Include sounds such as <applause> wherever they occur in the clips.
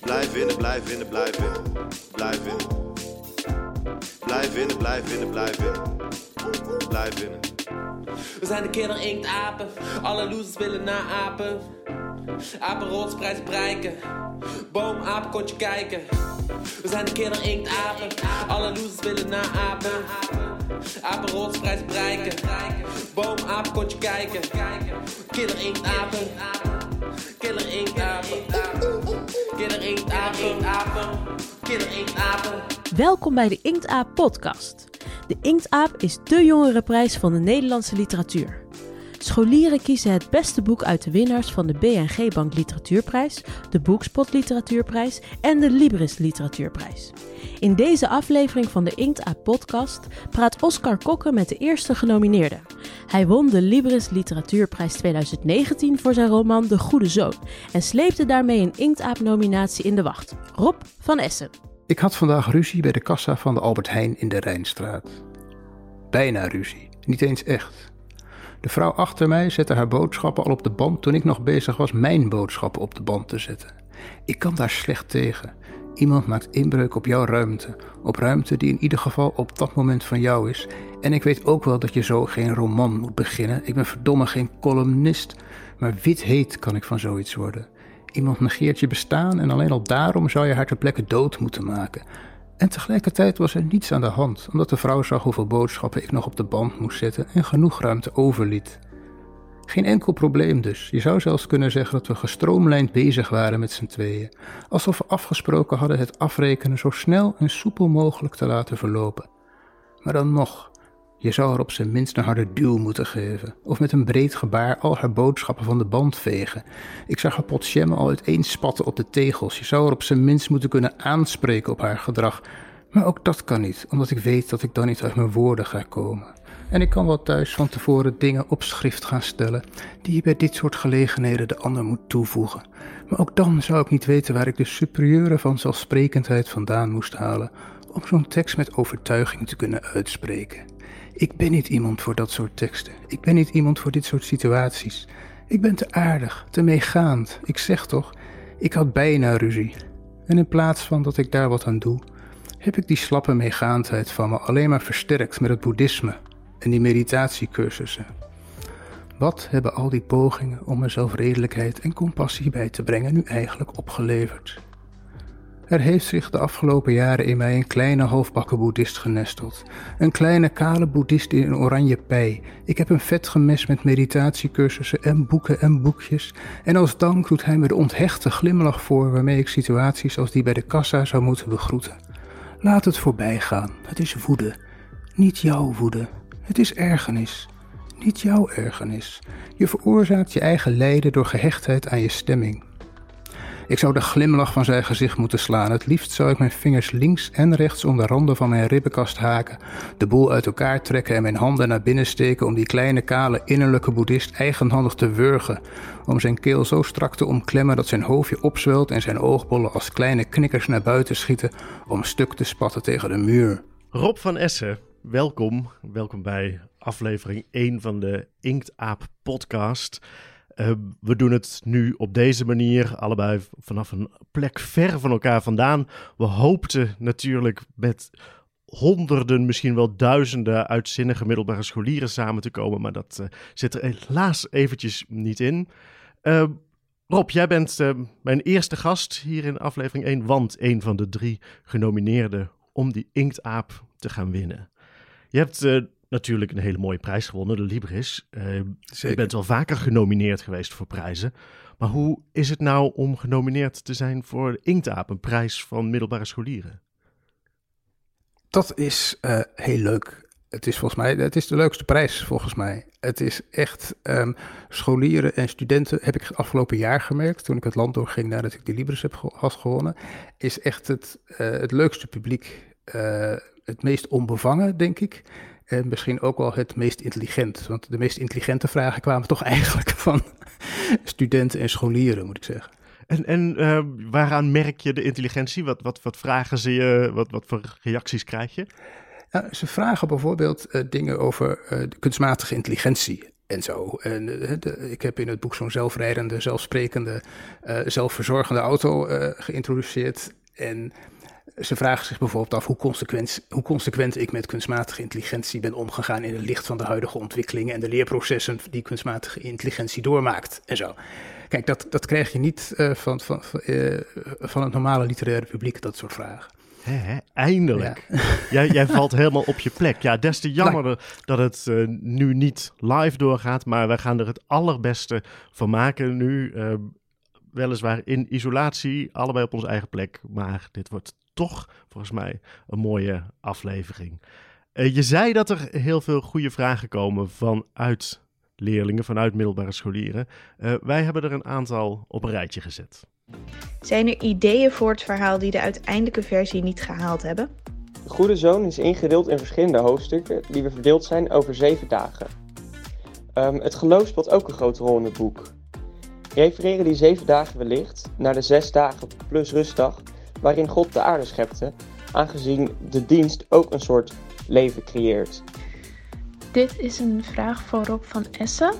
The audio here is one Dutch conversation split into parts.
Blijf winnen, blijf winnen, blijf winnen. Blijf winnen. Blijf winnen, blijf winnen, blijf winnen. Blijf winnen. We zijn de kinderinkt-apen, alle losers willen naapen. Apenrotsprijs bereiken, boomapen kontje kijken. We zijn de kinderinkt-apen, alle losers willen naapen. Apenrotsprijs bereiken, boomapen kontje kijken. Kinderinkt-apen, kinderinkt-apen, kinderinkt-apen, kinderinkt-apen. Welkom bij de Inktaap podcast. De Inktaap is de jongerenprijs van de Nederlandse literatuur. Scholieren kiezen het beste boek uit de winnaars van de BNG Bank Literatuurprijs, de Boekspot Literatuurprijs en de Libris Literatuurprijs. In deze aflevering van de Inktaap podcast praat Oscar Kokke met de eerste genomineerde. Hij won de Libris Literatuurprijs 2019 voor zijn roman De Goede Zoon en sleepte daarmee een Inktaap-nominatie in de wacht. Rob van Essen. Ik had vandaag ruzie bij de kassa van de Albert Heijn in de Rijnstraat. Bijna ruzie, niet eens echt. De vrouw achter mij zette haar boodschappen al op de band toen ik nog bezig was mijn boodschappen op de band te zetten. Ik kan daar slecht tegen. Iemand maakt inbreuk op jouw ruimte, op ruimte die in ieder geval op dat moment van jou is. En ik weet ook wel dat je zo geen roman moet beginnen. Ik ben verdomme geen columnist, maar wit heet kan ik van zoiets worden. Iemand negeert je bestaan en alleen al daarom zou je haar ter plekke dood moeten maken. En tegelijkertijd was er niets aan de hand, omdat de vrouw zag hoeveel boodschappen ik nog op de band moest zetten en genoeg ruimte overliet. Geen enkel probleem dus. Je zou zelfs kunnen zeggen dat we gestroomlijnd bezig waren met z'n tweeën. Alsof we afgesproken hadden het afrekenen zo snel en soepel mogelijk te laten verlopen. Maar dan nog, je zou haar op zijn minst een harde duw moeten geven, of met een breed gebaar al haar boodschappen van de band vegen. Ik zag haar pot jam al uiteen spatten op de tegels. Je zou haar op zijn minst moeten kunnen aanspreken op haar gedrag. Maar ook dat kan niet, omdat ik weet dat ik dan niet uit mijn woorden ga komen. En ik kan wel thuis van tevoren dingen op schrift gaan stellen die je bij dit soort gelegenheden de ander moet toevoegen. Maar ook dan zou ik niet weten waar ik de superieure vanzelfsprekendheid vandaan moest halen om zo'n tekst met overtuiging te kunnen uitspreken. Ik ben niet iemand voor dat soort teksten. Ik ben niet iemand voor dit soort situaties. Ik ben te aardig, te meegaand. Ik zeg toch, ik had bijna ruzie. En in plaats van dat ik daar wat aan doe, heb ik die slappe meegaandheid van me alleen maar versterkt met het boeddhisme en die meditatiecursussen. Wat hebben al die pogingen om mezelf redelijkheid en compassie bij te brengen nu eigenlijk opgeleverd? Er heeft zich de afgelopen jaren in mij een kleine halfbakken boeddhist genesteld. Een kleine kale boeddhist in een oranje pij. Ik heb een vet gemest met meditatiecursussen en boeken en boekjes. En als dank doet hij me de onthechte glimlach voor waarmee ik situaties als die bij de kassa zou moeten begroeten. Laat het voorbij gaan. Het is woede. Niet jouw woede. Het is ergernis. Niet jouw ergernis. Je veroorzaakt je eigen lijden door gehechtheid aan je stemming. Ik zou de glimlach van zijn gezicht moeten slaan. Het liefst zou ik mijn vingers links en rechts om de randen van mijn ribbenkast haken, de boel uit elkaar trekken en mijn handen naar binnen steken om die kleine kale innerlijke boeddhist eigenhandig te wurgen, om zijn keel zo strak te omklemmen dat zijn hoofdje opzwelt en zijn oogbollen als kleine knikkers naar buiten schieten om stuk te spatten tegen de muur. Rob van Essen, welkom. Welkom bij aflevering 1 van de Inktaap podcast. Uh, we doen het nu op deze manier, allebei vanaf een plek ver van elkaar vandaan. We hoopten natuurlijk met honderden, misschien wel duizenden uitzinnige middelbare scholieren samen te komen, maar dat uh, zit er helaas eventjes niet in. Uh, Rob, jij bent mijn eerste gast hier in aflevering 1, want een van de drie genomineerden om die inktaap te gaan winnen. Je hebt natuurlijk een hele mooie prijs gewonnen, de Libris. Uh, je bent wel vaker genomineerd geweest voor prijzen. Maar hoe is het nou om genomineerd te zijn voor de Inktaap, een prijs van middelbare scholieren? Dat is uh, heel leuk. Het is volgens mij, het is de leukste prijs volgens mij. Het is echt, um, scholieren en studenten heb ik afgelopen jaar gemerkt, toen ik het land doorging nadat ik de Libris heb ge had gewonnen, is echt het, uh, het leukste publiek. Uh, het meest onbevangen, denk ik. En misschien ook wel het meest intelligent. Want de meest intelligente vragen kwamen toch <laughs> eigenlijk van studenten en scholieren, moet ik zeggen. En, en uh, waaraan merk je de intelligentie? Wat, wat, wat vragen ze je? Wat, wat voor reacties krijg je? Nou, ze vragen bijvoorbeeld uh, dingen over uh, de kunstmatige intelligentie. en zo. En, eh, de, ik heb in het boek zo'n zelfrijdende, zelfsprekende, zelfverzorgende auto geïntroduceerd. En ze vragen zich bijvoorbeeld af hoe consequent, hoe consequent ik met kunstmatige intelligentie ben omgegaan in het licht van de huidige ontwikkelingen en de leerprocessen die kunstmatige intelligentie doormaakt en zo. Kijk, dat, dat krijg je niet uh, van, van, van, uh, van het normale literaire publiek, dat soort vragen. He, eindelijk. Ja. <laughs> Jij, jij, valt helemaal op je plek. Ja, des te jammer dat het uh, nu niet live doorgaat. Maar wij gaan er het allerbeste van maken nu. Uh, weliswaar in isolatie, allebei op onze eigen plek. Maar dit wordt toch volgens mij een mooie aflevering. Uh, je zei dat er heel veel goede vragen komen vanuit leerlingen, vanuit middelbare scholieren. wij hebben er een aantal op een rijtje gezet. Zijn er ideeën voor het verhaal die de uiteindelijke versie niet gehaald hebben? De Goede Zoon is ingedeeld in verschillende hoofdstukken die weer verdeeld zijn over zeven dagen. Um, het geloof speelt ook een grote rol in het boek. Refereren die zeven dagen wellicht naar de zes dagen plus rustdag waarin God de aarde schepte, aangezien de dienst ook een soort leven creëert? Dit is een vraag voor Rob van Essen.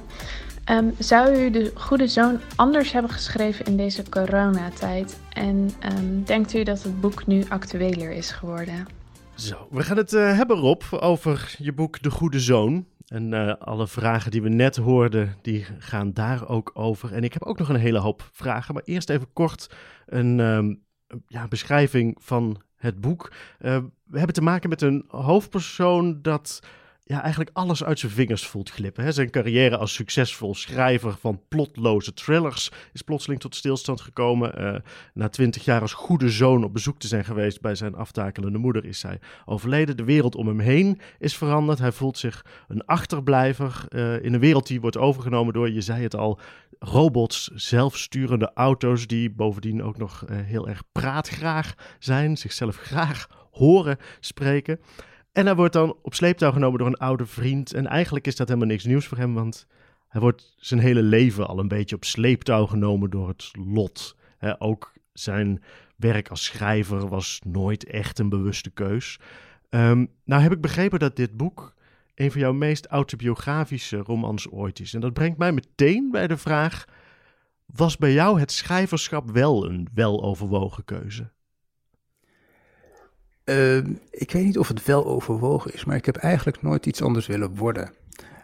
Um, zou u de Goede Zoon anders hebben geschreven in deze coronatijd? En um, denkt u dat het boek nu actueler is geworden? Zo, we gaan het uh, hebben, Rob, over je boek De Goede Zoon. En uh, alle vragen die we net hoorden, die gaan daar ook over. En ik heb ook nog een hele hoop vragen. Maar eerst even kort een um, ja, beschrijving van het boek. Uh, we hebben te maken met een hoofdpersoon dat ja, eigenlijk alles uit zijn vingers voelt glippen. Hè. Zijn carrière als succesvol schrijver van plotloze thrillers is plotseling tot stilstand gekomen. Uh, na twintig jaar als goede zoon op bezoek te zijn geweest bij zijn aftakelende moeder is hij overleden. De wereld om hem heen is veranderd. Hij voelt zich een achterblijver uh, in een wereld die wordt overgenomen door, je zei het al, robots, zelfsturende auto's die bovendien ook nog uh, heel erg praatgraag zijn, zichzelf graag horen spreken. En hij wordt dan op sleeptouw genomen door een oude vriend. En eigenlijk is dat helemaal niks nieuws voor hem, want hij wordt zijn hele leven al een beetje op sleeptouw genomen door het lot. ook zijn werk als schrijver was nooit echt een bewuste keus. Um, nou heb ik begrepen dat dit boek een van jouw meest autobiografische romans ooit is. En dat brengt mij meteen bij de vraag: was bij jou het schrijverschap wel een weloverwogen keuze? Uh, ik weet niet of het wel overwogen is, maar ik heb eigenlijk nooit iets anders willen worden.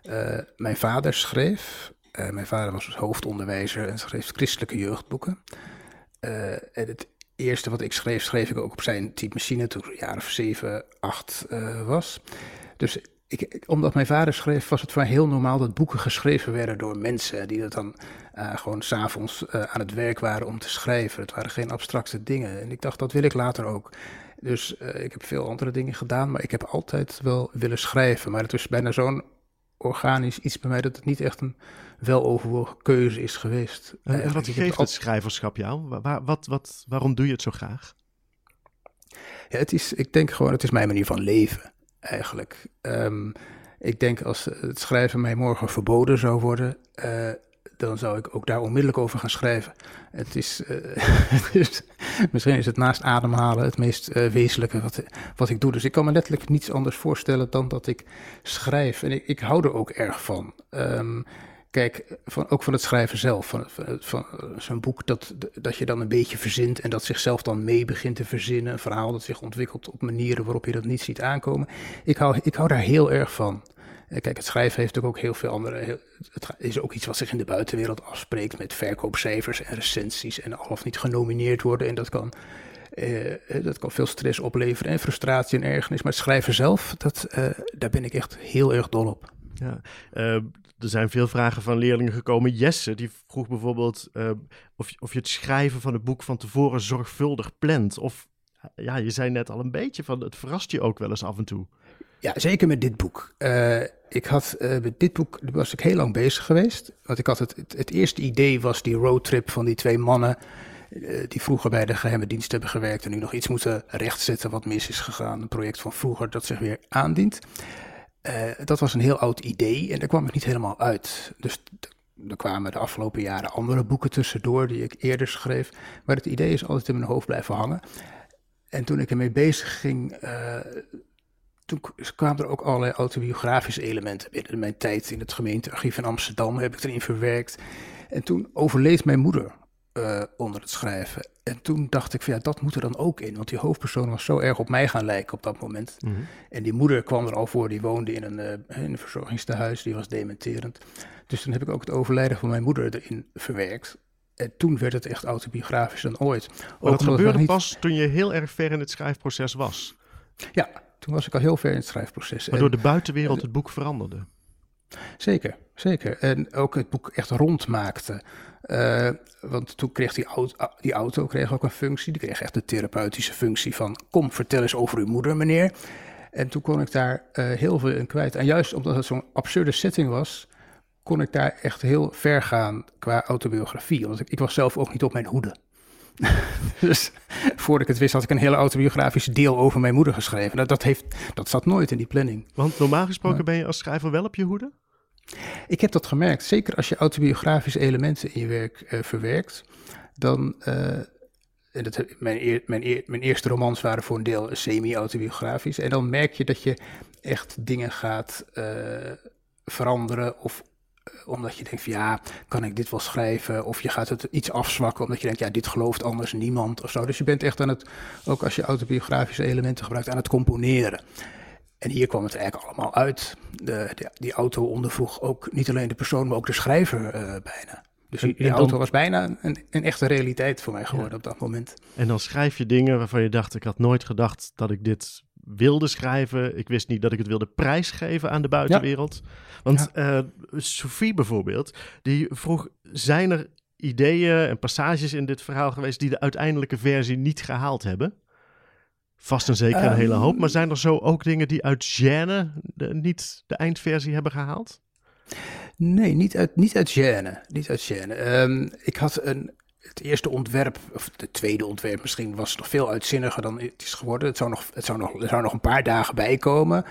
Uh, mijn vader schreef, uh, mijn vader was hoofdonderwijzer en schreef christelijke jeugdboeken. en het eerste wat ik schreef, schreef ik ook op zijn typemachine toen ik een jaar of zeven, acht was. Dus ik, omdat mijn vader schreef, was het voor mij heel normaal dat boeken geschreven werden door mensen die dat dan gewoon s'avonds uh, aan het werk waren om te schrijven. Het waren geen abstracte dingen. En ik dacht, dat wil ik later ook. Dus uh, ik heb veel andere dingen gedaan, maar ik heb altijd wel willen schrijven. Maar het is bijna zo'n organisch iets bij mij dat het niet echt een weloverwogen keuze is geweest. En wat geeft het schrijverschap jou? Waar, wat, wat, waarom doe je het zo graag? Ja, het is, ik denk gewoon, het is mijn manier van leven eigenlijk. Um, ik denk als het schrijven mij morgen verboden zou worden, uh, dan zou ik ook daar onmiddellijk over gaan schrijven. Het is, <laughs> is misschien is het naast ademhalen het meest uh, wezenlijke wat, wat ik doe. Dus ik kan me letterlijk niets anders voorstellen dan dat ik schrijf. En ik, ik hou er ook erg van. Um, kijk, van, ook van het schrijven zelf, van, van, van zo'n boek dat, dat je dan een beetje verzint en dat zichzelf dan mee begint te verzinnen. Een verhaal dat zich ontwikkelt op manieren waarop je dat niet ziet aankomen. Ik hou, ik hou daar heel erg van. Kijk, het schrijven heeft ook heel veel andere. Het is ook iets wat zich in de buitenwereld afspreekt met verkoopcijfers en recensies en al of niet genomineerd worden. En dat kan, eh, dat kan veel stress opleveren en frustratie en ergernis. Maar het schrijven zelf, dat, daar ben ik echt heel erg dol op. Ja, er zijn veel vragen van leerlingen gekomen. Jesse, die vroeg bijvoorbeeld of, of je het schrijven van het boek van tevoren zorgvuldig plant. Of ja, je zei net al een beetje van het verrast je ook wel eens af en toe. Ja, zeker met dit boek. Uh, ik had uh, met dit boek was ik heel lang bezig geweest. Want ik had het, het, eerste idee was die roadtrip van die twee mannen. Uh, die vroeger bij de geheime dienst hebben gewerkt. en nu nog iets moeten rechtzetten wat mis is gegaan. Een project van vroeger dat zich weer aandient. dat was een heel oud idee en daar kwam ik niet helemaal uit. Dus er kwamen de afgelopen jaren andere boeken tussendoor die ik eerder schreef. Maar het idee is altijd in mijn hoofd blijven hangen. En toen ik ermee bezig ging toen kwamen er ook allerlei autobiografische elementen binnen. Mijn tijd in het gemeentearchief in Amsterdam heb ik erin verwerkt. En toen overleed mijn moeder uh, onder het schrijven. En toen dacht ik van ja, dat moet er dan ook in. Want die hoofdpersoon was zo erg op mij gaan lijken op dat moment. Mm -hmm. En die moeder kwam er al voor, die woonde in een, uh, in een verzorgingstehuis, die was dementerend. Dus toen heb ik ook het overlijden van mijn moeder erin verwerkt. En toen werd het echt autobiografisch dan ooit. Maar dat gebeurde niet... pas toen je heel erg ver in het schrijfproces was. Ja, toen was ik al heel ver in het schrijfproces. Waardoor en, de buitenwereld het boek veranderde. Zeker, zeker. En ook het boek echt rondmaakte. Uh, want toen kreeg die auto, die auto kreeg ook een functie. Die kreeg echt de therapeutische functie van... kom, vertel eens over uw moeder, meneer. En toen kon ik daar uh, heel veel in kwijt. En juist omdat het zo'n absurde setting was... kon ik daar echt heel ver gaan qua autobiografie. Want ik, ik was zelf ook niet op mijn hoede. <laughs> dus voordat ik het wist, had ik een hele autobiografische deel over mijn moeder geschreven. Dat, dat, heeft, dat zat nooit in die planning. Want normaal gesproken maar, ben je als schrijver wel op je hoede? Ik heb dat gemerkt. Zeker als je autobiografische elementen in je werk uh, verwerkt, dan. Uh, en dat, mijn, eer, mijn, eer, mijn eerste romans waren voor een deel semi-autobiografisch. En dan merk je dat je echt dingen gaat uh, veranderen of omdat je denkt van ja, kan ik dit wel schrijven? Of je gaat het iets afzwakken omdat je denkt, ja, dit gelooft anders niemand of zo. Dus je bent echt aan het, ook als je autobiografische elementen gebruikt, aan het componeren. En hier kwam het eigenlijk allemaal uit. De, de, die auto ondervroeg ook niet alleen de persoon, maar ook de schrijver uh, bijna. Dus die, die dan, auto was bijna een, een, echte realiteit voor mij geworden ja. op dat moment. En dan schrijf je dingen waarvan je dacht, ik had nooit gedacht dat ik dit wilde schrijven. Ik wist niet dat ik het wilde prijsgeven aan de buitenwereld. Ja. Want ja. Uh, Sophie bijvoorbeeld, die vroeg, zijn er ideeën en passages in dit verhaal geweest die de uiteindelijke versie niet gehaald hebben? Vast en zeker een um, hele hoop. Maar zijn er zo ook dingen die uit Gêne de, niet de eindversie hebben gehaald? Nee, niet uit, niet uit Gêne. Niet uit Gêne. Um, ik had een, het eerste ontwerp, of het tweede ontwerp misschien, was nog veel uitzinniger dan het is geworden. Het zou nog, het zou nog, er zou nog een paar dagen bij komen.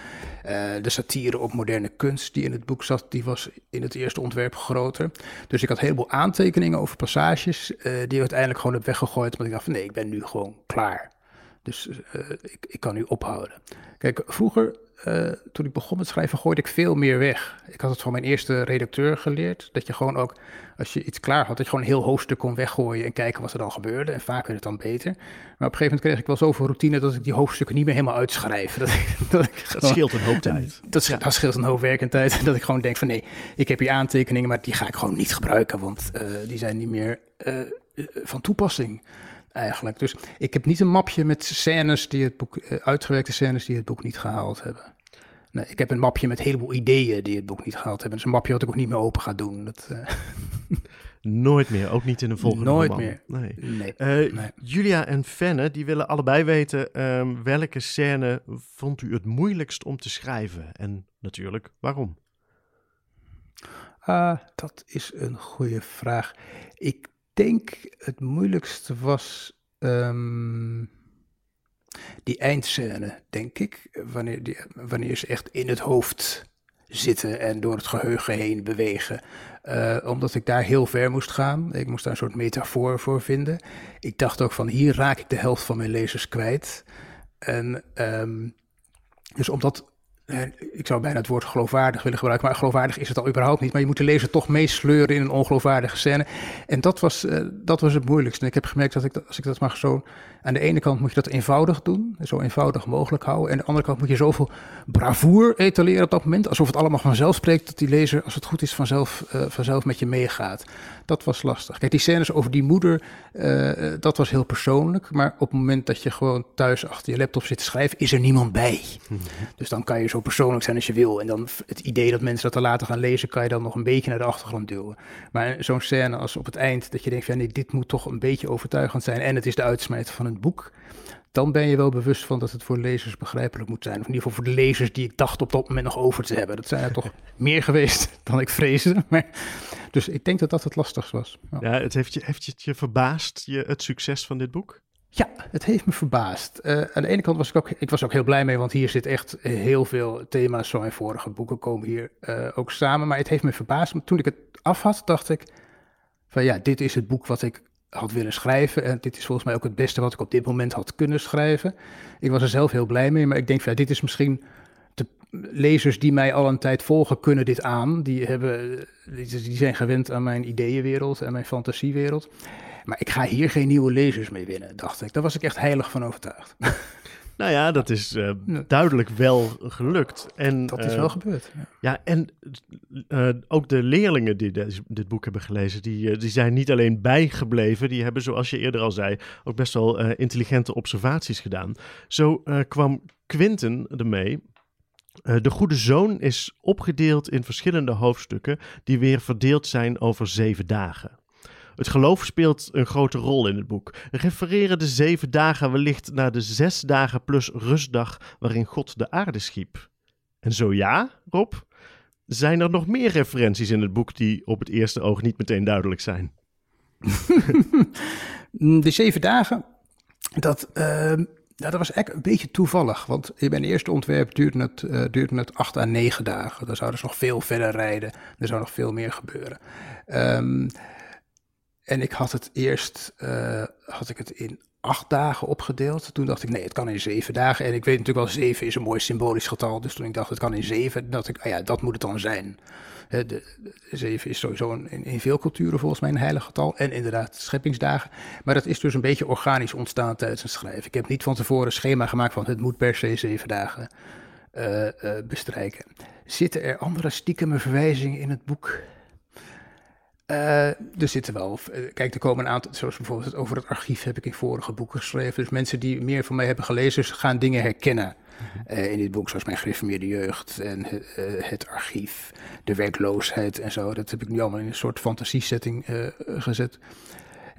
Uh, de satire op moderne kunst die in het boek zat, die was in het eerste ontwerp groter. Dus ik had een heleboel aantekeningen over passages, uh, die uiteindelijk gewoon heb weggegooid. Want ik dacht van nee, ik ben nu gewoon klaar. Dus uh, ik, ik kan nu ophouden. Kijk, vroeger, uh, toen ik begon met schrijven, gooide ik veel meer weg. Ik had het van mijn eerste redacteur geleerd. Dat je gewoon ook, als je iets klaar had, dat je gewoon een heel hoofdstuk kon weggooien en kijken wat er dan gebeurde. En vaak werd het dan beter. Maar op een gegeven moment kreeg ik wel zoveel routine dat ik die hoofdstukken niet meer helemaal uitschrijf. <laughs> Dat, dat, ik gewoon, dat scheelt een hoop tijd. Dat, scheelt een hoop werk en tijd. <laughs> Dat ik gewoon denk van nee, ik heb hier aantekeningen, maar die ga ik gewoon niet gebruiken. Want uh, die zijn niet meer uh, van toepassing eigenlijk. Dus ik heb niet een mapje met scènes die het boek, uh, uitgewerkte scènes die het boek niet gehaald hebben. Nee, ik heb een mapje met een heleboel ideeën die het boek niet gehaald hebben. Dus een mapje wat ik ook niet meer open ga doen. Dat, uh... <laughs> Nooit meer, ook niet in een volgende Nooit roman. meer. Nee. Nee, uh, nee. Julia en Fenne, die willen allebei weten um, welke scène vond u het moeilijkst om te schrijven? En natuurlijk, waarom? Uh, dat is een goede vraag. Ik denk het moeilijkste was um, die eindscène, denk ik. Wanneer, die, wanneer ze echt in het hoofd zitten en door het geheugen heen bewegen. Uh, omdat ik daar heel ver moest gaan. Ik moest daar een soort metafoor voor vinden. Ik dacht ook van hier raak ik de helft van mijn lezers kwijt. En um, dus omdat ik zou bijna het woord geloofwaardig willen gebruiken, maar geloofwaardig is het al überhaupt niet. Maar je moet de lezer toch meesleuren in een ongeloofwaardige scène. En dat was, uh, dat was het moeilijkste. En ik heb gemerkt dat ik, als ik dat maar zo... Aan de ene kant moet je dat eenvoudig doen, zo eenvoudig mogelijk houden. En aan de andere kant moet je zoveel bravoer etaleren op dat moment. Alsof het allemaal vanzelf spreekt, dat die lezer, als het goed is, vanzelf, uh, vanzelf met je meegaat. Dat was lastig. Kijk, die scènes over die moeder, uh, dat was heel persoonlijk. Maar op het moment dat je gewoon thuis achter je laptop zit te schrijven, is er niemand bij. Mm-hmm. Dus dan kan je zo persoonlijk zijn als je wil. En dan het idee dat mensen dat er later gaan lezen, kan je dan nog een beetje naar de achtergrond duwen. Maar zo'n scène als op het eind, dat je denkt, ja, nee, dit moet toch een beetje overtuigend zijn. En het is de uitsmijter van het boek. Dan ben je wel bewust van dat het voor lezers begrijpelijk moet zijn. Of in ieder geval voor de lezers die ik dacht op dat moment nog over te hebben. Dat zijn er toch <laughs> meer geweest dan ik vreesde. Maar, dus ik denk dat dat het lastigst was. Ja, ja het heeft, je, heeft het je verbaasd, je, het succes van dit boek? Ja, het heeft me verbaasd. Uh, aan de ene kant was ik ook, ik was ook heel blij mee, want hier zit echt heel veel thema's van mijn vorige boeken komen hier uh, ook samen. Maar het heeft me verbaasd. Toen ik het af had, dacht ik van ja, dit is het boek wat ik had willen schrijven. En dit is volgens mij ook het beste wat ik op dit moment had kunnen schrijven. Ik was er zelf heel blij mee, maar ik denk van ja, dit is misschien lezers die mij al een tijd volgen, kunnen dit aan. Die, hebben, die zijn gewend aan mijn ideeënwereld en mijn fantasiewereld. Maar ik ga hier geen nieuwe lezers mee winnen, dacht ik. Daar was ik echt heilig van overtuigd. <laughs> Nou ja, dat is uh, duidelijk wel gelukt. En, dat is uh, wel gebeurd. Ja, ja en uh, ook de leerlingen die dit, dit boek hebben gelezen, die, die zijn niet alleen bijgebleven. Die hebben, zoals je eerder al zei, ook best wel intelligente observaties gedaan. Zo kwam Quinten ermee. de goede zoon is opgedeeld in verschillende hoofdstukken die weer verdeeld zijn over zeven dagen. Het geloof speelt een grote rol in het boek. Refereren de zeven dagen wellicht naar de zes dagen plus rustdag waarin God de aarde schiep? En zo ja, Rob, zijn er nog meer referenties in het boek die op het eerste oog niet meteen duidelijk zijn? <laughs> de zeven dagen, dat, uh, dat was eigenlijk een beetje toevallig. Want in mijn eerste ontwerp duurde het, uh, duurde het acht à negen dagen. Dan zouden ze nog veel verder rijden. Er zou nog veel meer gebeuren. Um, en ik had het eerst uh, had ik het in acht dagen opgedeeld. Toen dacht ik, nee, het kan in zeven dagen. En ik weet natuurlijk wel, zeven is een mooi symbolisch getal. Dus toen ik dacht, het kan in zeven, dacht ik, ah ja, dat moet het dan zijn. De, zeven is sowieso een, in, in, veel culturen volgens mij een heilig getal. En inderdaad, scheppingsdagen. Maar dat is dus een beetje organisch ontstaan tijdens het schrijven. Ik heb niet van tevoren een schema gemaakt van het moet per se zeven dagen uh, uh, bestrijken. Zitten er andere stiekeme verwijzingen in het boek? Uh, er zitten wel, kijk, er komen een aantal, zoals bijvoorbeeld over het archief heb ik in vorige boeken geschreven. Dus mensen die meer van mij hebben gelezen, gaan dingen herkennen uh, in dit boek, zoals mijn gereformeerde jeugd en uh, het archief, de werkloosheid en zo. Dat heb ik nu allemaal in een soort fantasiesetting gezet.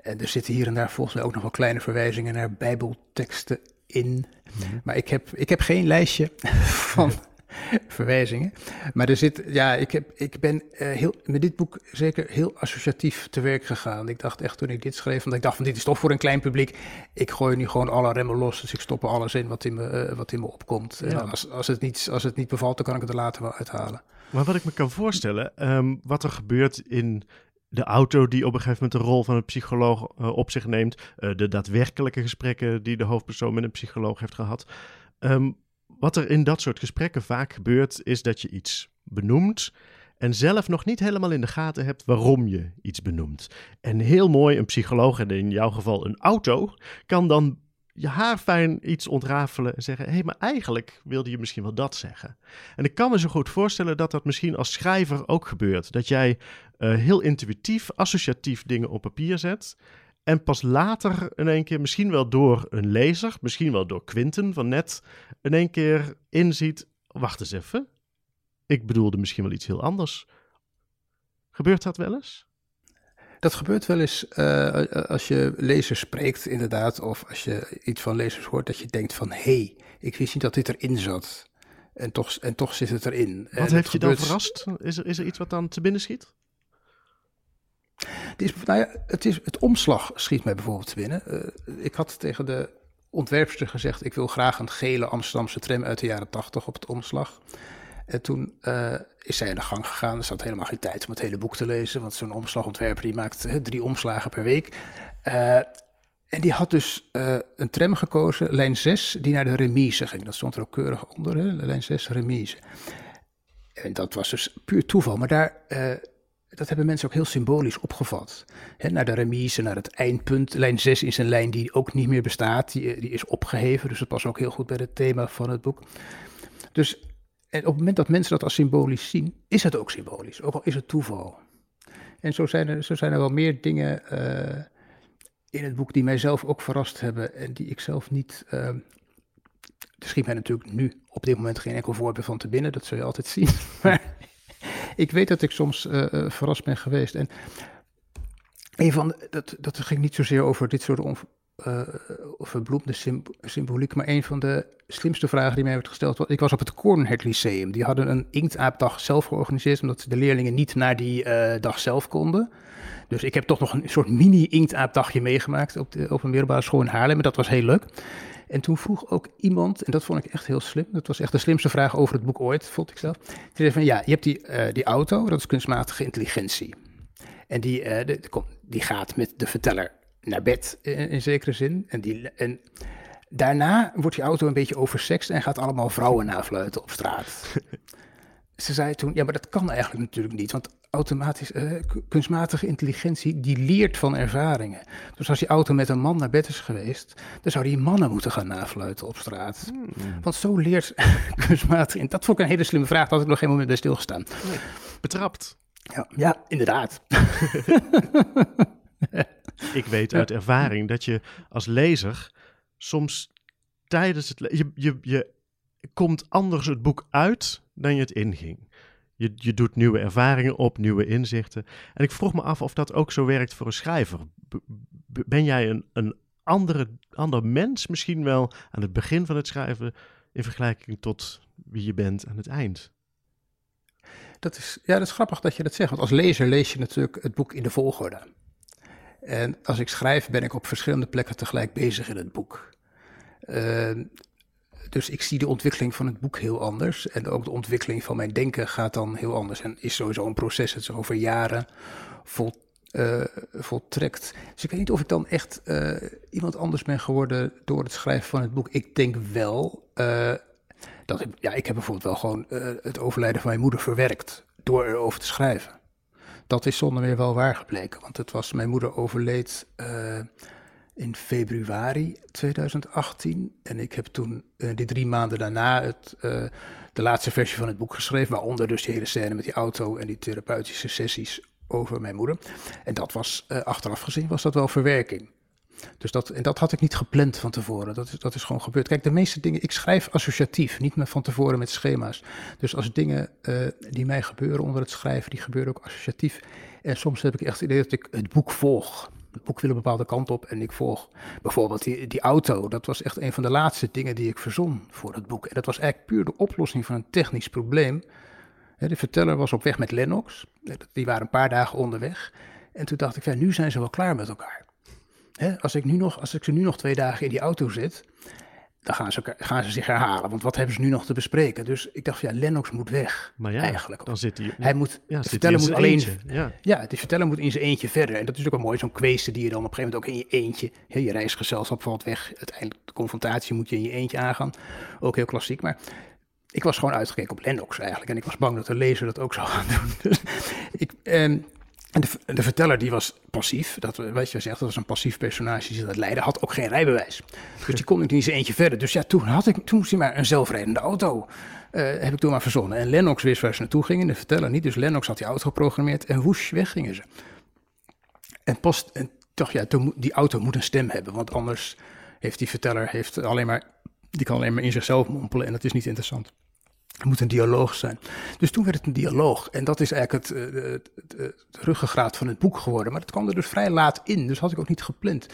En er zitten hier en daar volgens mij ook nog wel kleine verwijzingen naar bijbelteksten in. Mm -hmm. Maar ik heb, ik heb geen lijstje <laughs> van <laughs> verwijzingen. Maar er zit, ja, ik, heb, ik ben uh, heel, met dit boek zeker heel associatief te werk gegaan. Ik dacht echt toen ik dit schreef, want ik dacht van dit is toch voor een klein publiek. Ik gooi nu gewoon alle remmen los, dus ik stop er alles in wat in me, uh, wat in me opkomt. Ja. En als, als, het niet, als het niet bevalt, dan kan ik het er later wel uithalen. Maar wat ik me kan voorstellen, um, wat er gebeurt in de auto die op een gegeven moment de rol van een psycholoog uh, op zich neemt, de daadwerkelijke gesprekken die de hoofdpersoon met een psycholoog heeft gehad. Um, wat er in dat soort gesprekken vaak gebeurt, is dat je iets benoemt en zelf nog niet helemaal in de gaten hebt waarom je iets benoemt. En heel mooi, een psycholoog, en in jouw geval een auto, kan dan je haar fijn iets ontrafelen en zeggen: hé, hey, maar eigenlijk wilde je misschien wel dat zeggen. En ik kan me zo goed voorstellen dat dat misschien als schrijver ook gebeurt. Dat jij uh, heel intuïtief, associatief dingen op papier zet. En pas later in één keer, misschien wel door een lezer, misschien wel door Quinten van net, in één keer inziet: wacht eens even. Ik bedoelde misschien wel iets heel anders. Gebeurt dat wel eens? Dat gebeurt wel eens uh, als je lezers spreekt, inderdaad. Of als je iets van lezers hoort, dat je denkt van... hé, hey, ik wist niet dat dit erin zat. En toch, en toch zit het erin. Wat en heeft je dan verrast? Is er, is er iets wat dan te binnen schiet? Het, is, nou het, is, het omslag schiet mij bijvoorbeeld binnen. Uh, ik had tegen de ontwerpster gezegd: ik wil graag een gele Amsterdamse tram uit de jaren 80 op het omslag. En toen uh, is zij in de gang gegaan. Er zat helemaal geen tijd om het hele boek te lezen. Want zo'n omslagontwerper die maakt uh, drie omslagen per week. En die had dus een tram gekozen, lijn 6, die naar de remise ging. Dat stond er ook keurig onder, hè? lijn 6 remise. En dat was dus puur toeval. Maar daar dat hebben mensen ook heel symbolisch opgevat. He, naar de remise, naar het eindpunt. Lijn 6 is een lijn die ook niet meer bestaat. Die, die is opgeheven, dus dat past ook heel goed bij het thema van het boek. Dus en op het moment dat mensen dat als symbolisch zien, is het ook symbolisch. Ook al is het toeval. En zo zijn er, zo zijn er wel meer dingen uh, in het boek die mijzelf ook verrast hebben. En die ik zelf niet... Uh, er schiet mij natuurlijk nu op dit moment geen enkel voorbeeld van te binnen. Dat zul je altijd zien. <laughs> Maar ik weet dat ik soms uh, uh, verrast ben geweest. En een van de, dat, dat ging niet zozeer over dit soort uh, verbloemde symb symboliek, maar een van de slimste vragen die mij werd gesteld was: ik was op het Kornhert Lyceum. Die hadden een inktaapdag zelf georganiseerd, omdat de leerlingen niet naar die dag zelf konden. Dus ik heb toch nog een soort mini-inktaapdagje meegemaakt op, de, op een middelbare school in Haarlem. En dat was heel leuk. En toen vroeg ook iemand, en dat vond ik echt heel slim, dat was echt de slimste vraag over het boek ooit, vond ik zelf. Die zei van ja, je hebt die, uh, die auto, dat is kunstmatige intelligentie. En die, uh, die gaat met de verteller naar bed in, in zekere zin. En, die, en Daarna wordt die auto een beetje oversext en gaat allemaal vrouwen nafluiten op straat. <laughs> Ze zei toen, ja, maar dat kan eigenlijk natuurlijk niet, want automatisch, eh, kunstmatige intelligentie, die leert van ervaringen. Dus als die auto met een man naar bed is geweest, dan zou die mannen moeten gaan nafluiten op straat. Want zo leert <laughs> kunstmatige. Dat vond ik een hele slimme vraag, daar had ik nog geen moment bij stilgestaan. Betrapt. Ja, ja inderdaad. <laughs> Ik weet uit ervaring dat je als lezer soms tijdens het je, je, je komt anders het boek uit dan je het inging. Je, je doet nieuwe ervaringen op, nieuwe inzichten. En ik vroeg me af of dat ook zo werkt voor een schrijver. Ben jij een, een andere, ander mens misschien wel aan het begin van het schrijven in vergelijking tot wie je bent aan het eind? Dat is, ja, dat is grappig dat je dat zegt, want als lezer lees je natuurlijk het boek in de volgorde. En als ik schrijf, ben ik op verschillende plekken tegelijk bezig in het boek. Eh, dus ik zie de ontwikkeling van het boek heel anders. En ook de ontwikkeling van mijn denken gaat dan heel anders. En is sowieso een proces dat zich over jaren vol, eh, voltrekt. Dus ik weet niet of ik dan echt eh, iemand anders ben geworden door het schrijven van het boek. Ik denk wel eh, dat ik, ja, ik heb bijvoorbeeld wel gewoon het overlijden van mijn moeder verwerkt door erover te schrijven. Dat is zonder meer wel waar gebleken, want het was, mijn moeder overleed in februari 2018 en ik heb toen eh, die drie maanden daarna het, eh, de laatste versie van het boek geschreven, waaronder dus die hele scène met die auto en die therapeutische sessies over mijn moeder. En dat was, eh, achteraf gezien, was dat wel verwerking. Dus dat, en dat had ik niet gepland van tevoren. Dat is, dat is gewoon gebeurd. Kijk, de meeste dingen, ik schrijf associatief, niet meer van tevoren met schema's. Dus als dingen die mij gebeuren onder het schrijven, die gebeuren ook associatief. En soms heb ik echt het idee dat ik het boek volg. Boek wil een bepaalde kant op en ik volg. Bijvoorbeeld die, die auto, dat was echt een van de laatste dingen die ik verzon voor het boek. En dat was eigenlijk puur de oplossing van een technisch probleem. De verteller was op weg met Lennox. Die waren een paar dagen onderweg. En toen dacht ik, ja, nu zijn ze wel klaar met elkaar. Als, ik nu nog, als ik ze nu nog twee dagen in die auto zit, dan gaan ze, gaan ze zich herhalen. Want wat hebben ze nu nog te bespreken? Dus ik dacht, ja, Lennox moet weg. Maar ja, eigenlijk. dan zit hij... Hij moet, ja, in moet alleen. eentje, Ja. Ja, de verteller moet in zijn eentje verder. En dat is ook wel mooi, zo'n kweeste die je dan op een gegeven moment ook in je eentje. Hè, je reisgezelschap valt weg. Uiteindelijk de confrontatie moet je in je eentje aangaan. Ook heel klassiek. Maar ik was gewoon uitgekeken op Lennox eigenlijk. En ik was bang dat de lezer dat ook zou gaan doen. <laughs> Dus ik, ehm, en de, verteller die was passief. Dat, weet je zegt, dat was een passief personage die dat leidde. Had ook geen rijbewijs. Dus die kon ik niet zijn eentje verder. Dus ja, toen, had ik, toen moest hij maar een zelfrijdende auto. eh, heb ik toen maar verzonnen. En Lennox wist waar ze naartoe gingen, de verteller niet. Dus Lennox had die auto geprogrammeerd en woesh, weg gingen ze. En pas, en toch ja, toen, die auto moet een stem hebben, want anders heeft die verteller heeft alleen maar, die kan alleen maar in zichzelf mompelen en dat is niet interessant. Het moet een dialoog zijn. Dus toen werd het een dialoog. En dat is eigenlijk het, eh, het, het ruggengraat van het boek geworden. Maar dat kwam er dus vrij laat in. Dus had ik ook niet gepland.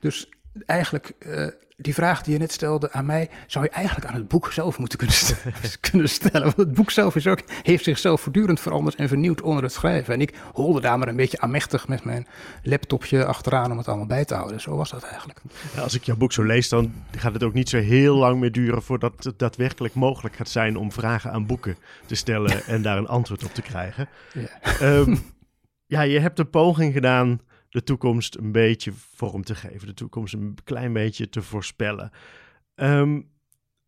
Dus eigenlijk, eh, die vraag die je net stelde aan mij, zou je eigenlijk aan het boek zelf moeten kunnen, st- <laughs> kunnen stellen. Want het boek zelf is ook, heeft zichzelf voortdurend veranderd en vernieuwd onder het schrijven. En ik holde daar maar een beetje aanmächtig met mijn laptopje achteraan om het allemaal bij te houden. Zo was dat eigenlijk. Ja, als ik jouw boek zo lees, dan gaat het ook niet zo heel lang meer duren voordat het daadwerkelijk mogelijk gaat zijn om vragen aan boeken te stellen <laughs> en daar een antwoord op te krijgen. Ja. Ehm, ja, je hebt een poging gedaan de toekomst een beetje vorm te geven, de toekomst een klein beetje te voorspellen. Ehm,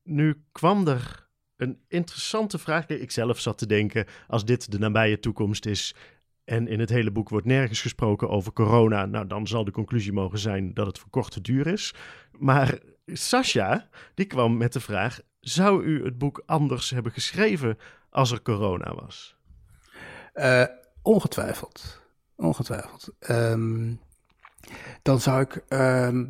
nu kwam er een interessante vraag. Ik zelf zat te denken, als dit de nabije toekomst is en in het hele boek wordt nergens gesproken over corona, nou dan zal de conclusie mogen zijn dat het voor korte duur is. Maar Sascha, die kwam met de vraag, zou u het boek anders hebben geschreven als er corona was? Eh, ongetwijfeld. Ongetwijfeld. Ehm, dan zou ik, ehm,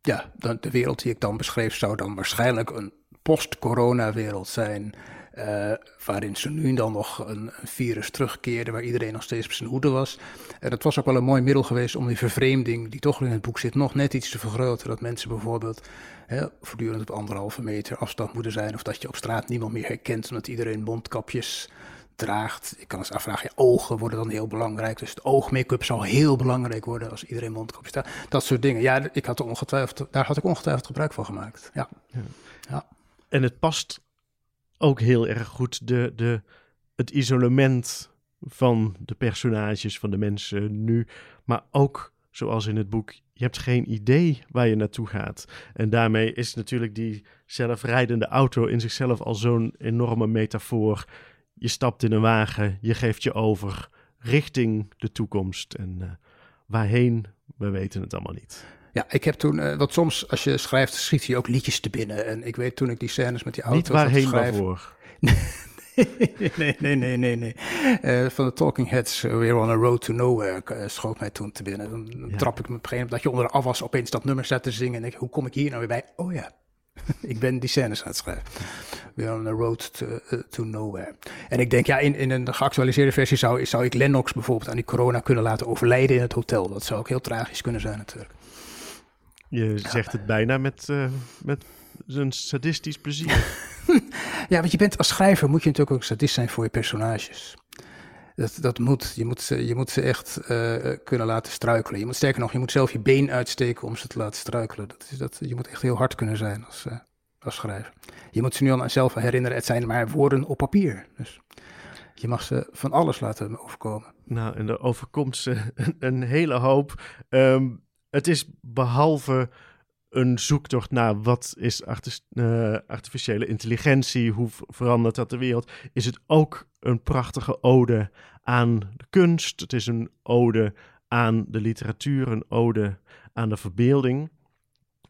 ja, de wereld die ik dan beschreef zou dan waarschijnlijk een post-corona-wereld zijn. eh, waarin ze nu dan nog een, een virus terugkeerde, waar iedereen nog steeds op zijn hoede was. En dat was ook wel een mooi middel geweest om die vervreemding, die toch in het boek zit, nog net iets te vergroten. Dat mensen bijvoorbeeld hè, voortdurend op anderhalve meter afstand moeten zijn, of dat je op straat niemand meer herkent, omdat iedereen mondkapjes draagt. Ik kan eens afvragen, ja, ogen worden dan heel belangrijk. Dus het oogmake-up zal heel belangrijk worden als iedereen mondkapjes draagt. Dat soort dingen. Ja, ik had er ongetwijfeld, daar had ik ongetwijfeld gebruik van gemaakt. Ja. En het past ook heel erg goed, de, de, het isolement van de personages, van de mensen nu. Maar ook, zoals in het boek, je hebt geen idee waar je naartoe gaat. En daarmee is natuurlijk die zelfrijdende auto in zichzelf al zo'n enorme metafoor. Je stapt in een wagen, je geeft je over richting de toekomst. En uh, waarheen, we weten het allemaal niet. Ja, ik heb toen, uh, want soms als je schrijft, schiet je ook liedjes te binnen. En ik weet toen ik die scènes met die auto. Niet waarheen waarvoor. <laughs> nee, nee, nee, nee, nee. Uh, van de Talking Heads, uh, We're on a Road to Nowhere, uh, schoot mij toen te binnen. Dan ja. trap ik me op een gegeven moment dat je onder de afwas opeens dat nummer zet te zingen. En denk ik, hoe kom ik hier nou weer bij? Oh ja, <laughs> ik ben die scènes aan het schrijven. We're on a Road to, to Nowhere. En ik denk, ja, in, in een geactualiseerde versie zou, zou ik Lennox bijvoorbeeld aan die corona kunnen laten overlijden in het hotel. Dat zou ook heel tragisch kunnen zijn natuurlijk. Je zegt het bijna met, met zijn sadistisch plezier. <laughs> ja, want je bent als schrijver moet je natuurlijk ook sadist zijn voor je personages. Dat, dat moet. Je moet ze, je moet ze echt uh, kunnen laten struikelen. Je moet sterker nog, je moet zelf je been uitsteken om ze te laten struikelen. Dat is, dat, je moet echt heel hard kunnen zijn als, uh, als schrijver. Je moet ze nu al zelf herinneren, het zijn maar woorden op papier. Dus je mag ze van alles laten overkomen. Nou, en er overkomt ze <laughs> een, hele hoop. Um, het is behalve een zoektocht naar wat is uh, artificiële intelligentie, hoe verandert dat de wereld, is het ook een prachtige ode aan de kunst. Het is een ode aan de literatuur, een ode aan de verbeelding.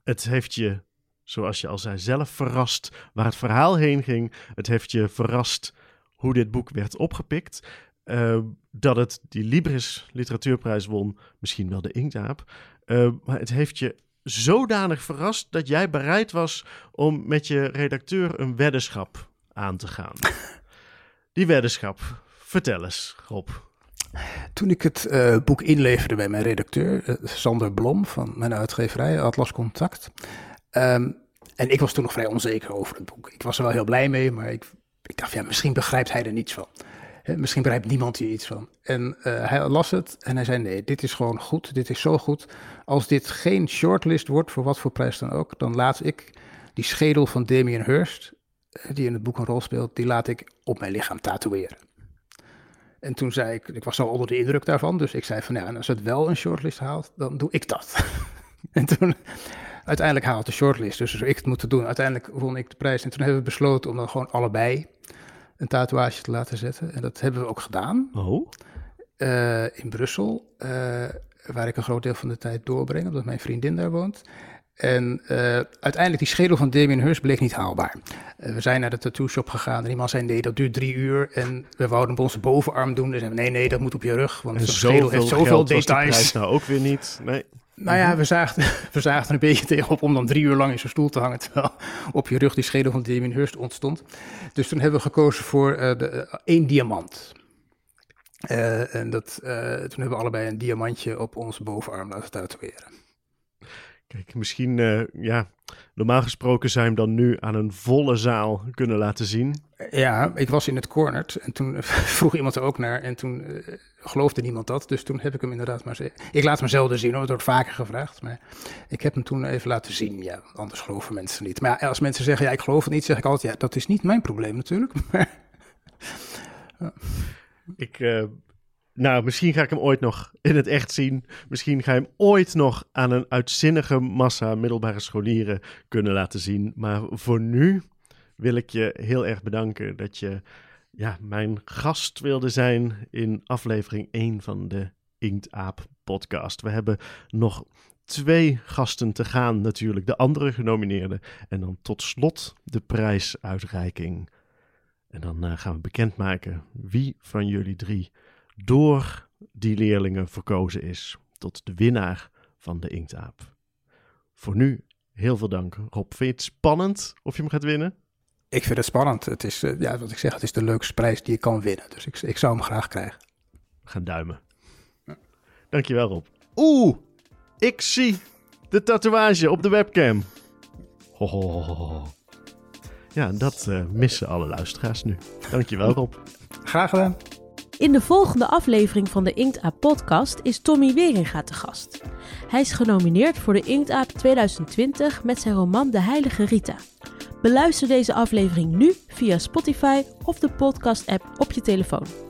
Het heeft je, zoals je al zei, zelf verrast waar het verhaal heen ging. Het heeft je verrast hoe dit boek werd opgepikt. Uh, dat het die Libris literatuurprijs won, misschien wel de Inktaap. Uh, maar het heeft je zodanig verrast dat jij bereid was om met je redacteur een weddenschap aan te gaan. <laughs> Die weddenschap, vertel eens, Rob. Toen ik het uh, boek inleverde bij mijn redacteur, uh, Sander Blom van mijn uitgeverij, Atlas Contact. Um, en ik was toen nog vrij onzeker over het boek. Ik was er wel heel blij mee, maar ik, ik dacht, ja, misschien begrijpt hij er niets van. Misschien begrijpt niemand hier iets van. En uh, hij las het en hij zei, nee, dit is gewoon goed, dit is zo goed als dit geen shortlist wordt, voor wat voor prijs dan ook, dan laat ik die schedel van Damien Hirst, eh, die in het boek een rol speelt, die laat ik op mijn lichaam tatoeëren. En toen zei ik, ik was zo onder de indruk daarvan, dus ik zei van ja, en als het wel een shortlist haalt, dan doe ik dat. <laughs> en toen, uiteindelijk haalt de shortlist, dus ik het moeten doen. Uiteindelijk won ik de prijs en toen hebben we besloten om dan gewoon allebei een tatoeage te laten zetten. En dat hebben we ook gedaan. Oh. Uh, in Brussel. Uh, waar ik een groot deel van de tijd doorbreng, omdat mijn vriendin daar woont. En uh, uiteindelijk, die schedel van Damien Hirst bleek niet haalbaar. Uh, we zijn naar de tattoo shop gegaan en iemand zei, nee, dat duurt drie uur. En we wouden op onze bovenarm doen. Dus nee, nee, dat moet op je rug, want de schedel heeft zoveel details. nou ook weer niet, nee. Nou ja, we zagen, <laughs> we zagen er een beetje tegenop om dan drie uur lang in zo'n stoel te hangen, terwijl op je rug die schedel van Damien Hirst ontstond. Dus toen hebben we gekozen voor uh, de, één diamant. Uh, en dat, uh, toen hebben we allebei een diamantje op onze bovenarm laten tatoeëren. Kijk, misschien, uh, ja, normaal gesproken zou je hem dan nu aan een volle zaal kunnen laten zien. Ja, ik was in het cornered en toen <laughs> vroeg iemand er ook naar en toen geloofde niemand dat. Dus toen heb ik hem inderdaad maar... Ik laat hem zelden zien, hoor, het wordt vaker gevraagd. Maar ik heb hem toen even laten zien, ja, anders geloven mensen niet. Maar ja, als mensen zeggen, ja, ik geloof het niet, zeg ik altijd, ja, dat is niet mijn probleem natuurlijk. <laughs> Maar, ik, uh, nou, misschien ga ik hem ooit nog in het echt zien. Misschien ga je hem ooit nog aan een uitzinnige massa middelbare scholieren kunnen laten zien. Maar voor nu wil ik je heel erg bedanken dat je ja, mijn gast wilde zijn in aflevering 1 van de Inktaap podcast. We hebben nog twee gasten te gaan natuurlijk, de andere genomineerden. En dan tot slot de prijsuitreiking. En dan uh, gaan we bekendmaken wie van jullie drie door die leerlingen verkozen is tot de winnaar van de Inktaap. Voor nu heel veel dank. Rob, vind je het spannend of je hem gaat winnen? Ik vind het spannend. Het is, uh, ja, wat ik zeg, het is de leukste prijs die je kan winnen. Dus ik, ik zou hem graag krijgen. We gaan duimen. Ja. Dankjewel, Rob. Oeh, ik zie de tatoeage op de webcam. Ho, ho, ho. Ja, dat uh, missen alle luisteraars nu. Dankjewel, Rob. Graag gedaan. In de volgende aflevering van de Inktaap podcast is Tommy Weringa te gast. Hij is genomineerd voor de Inktaap 2020 met zijn roman De Heilige Rita. Beluister deze aflevering nu via Spotify of de podcast-app op je telefoon.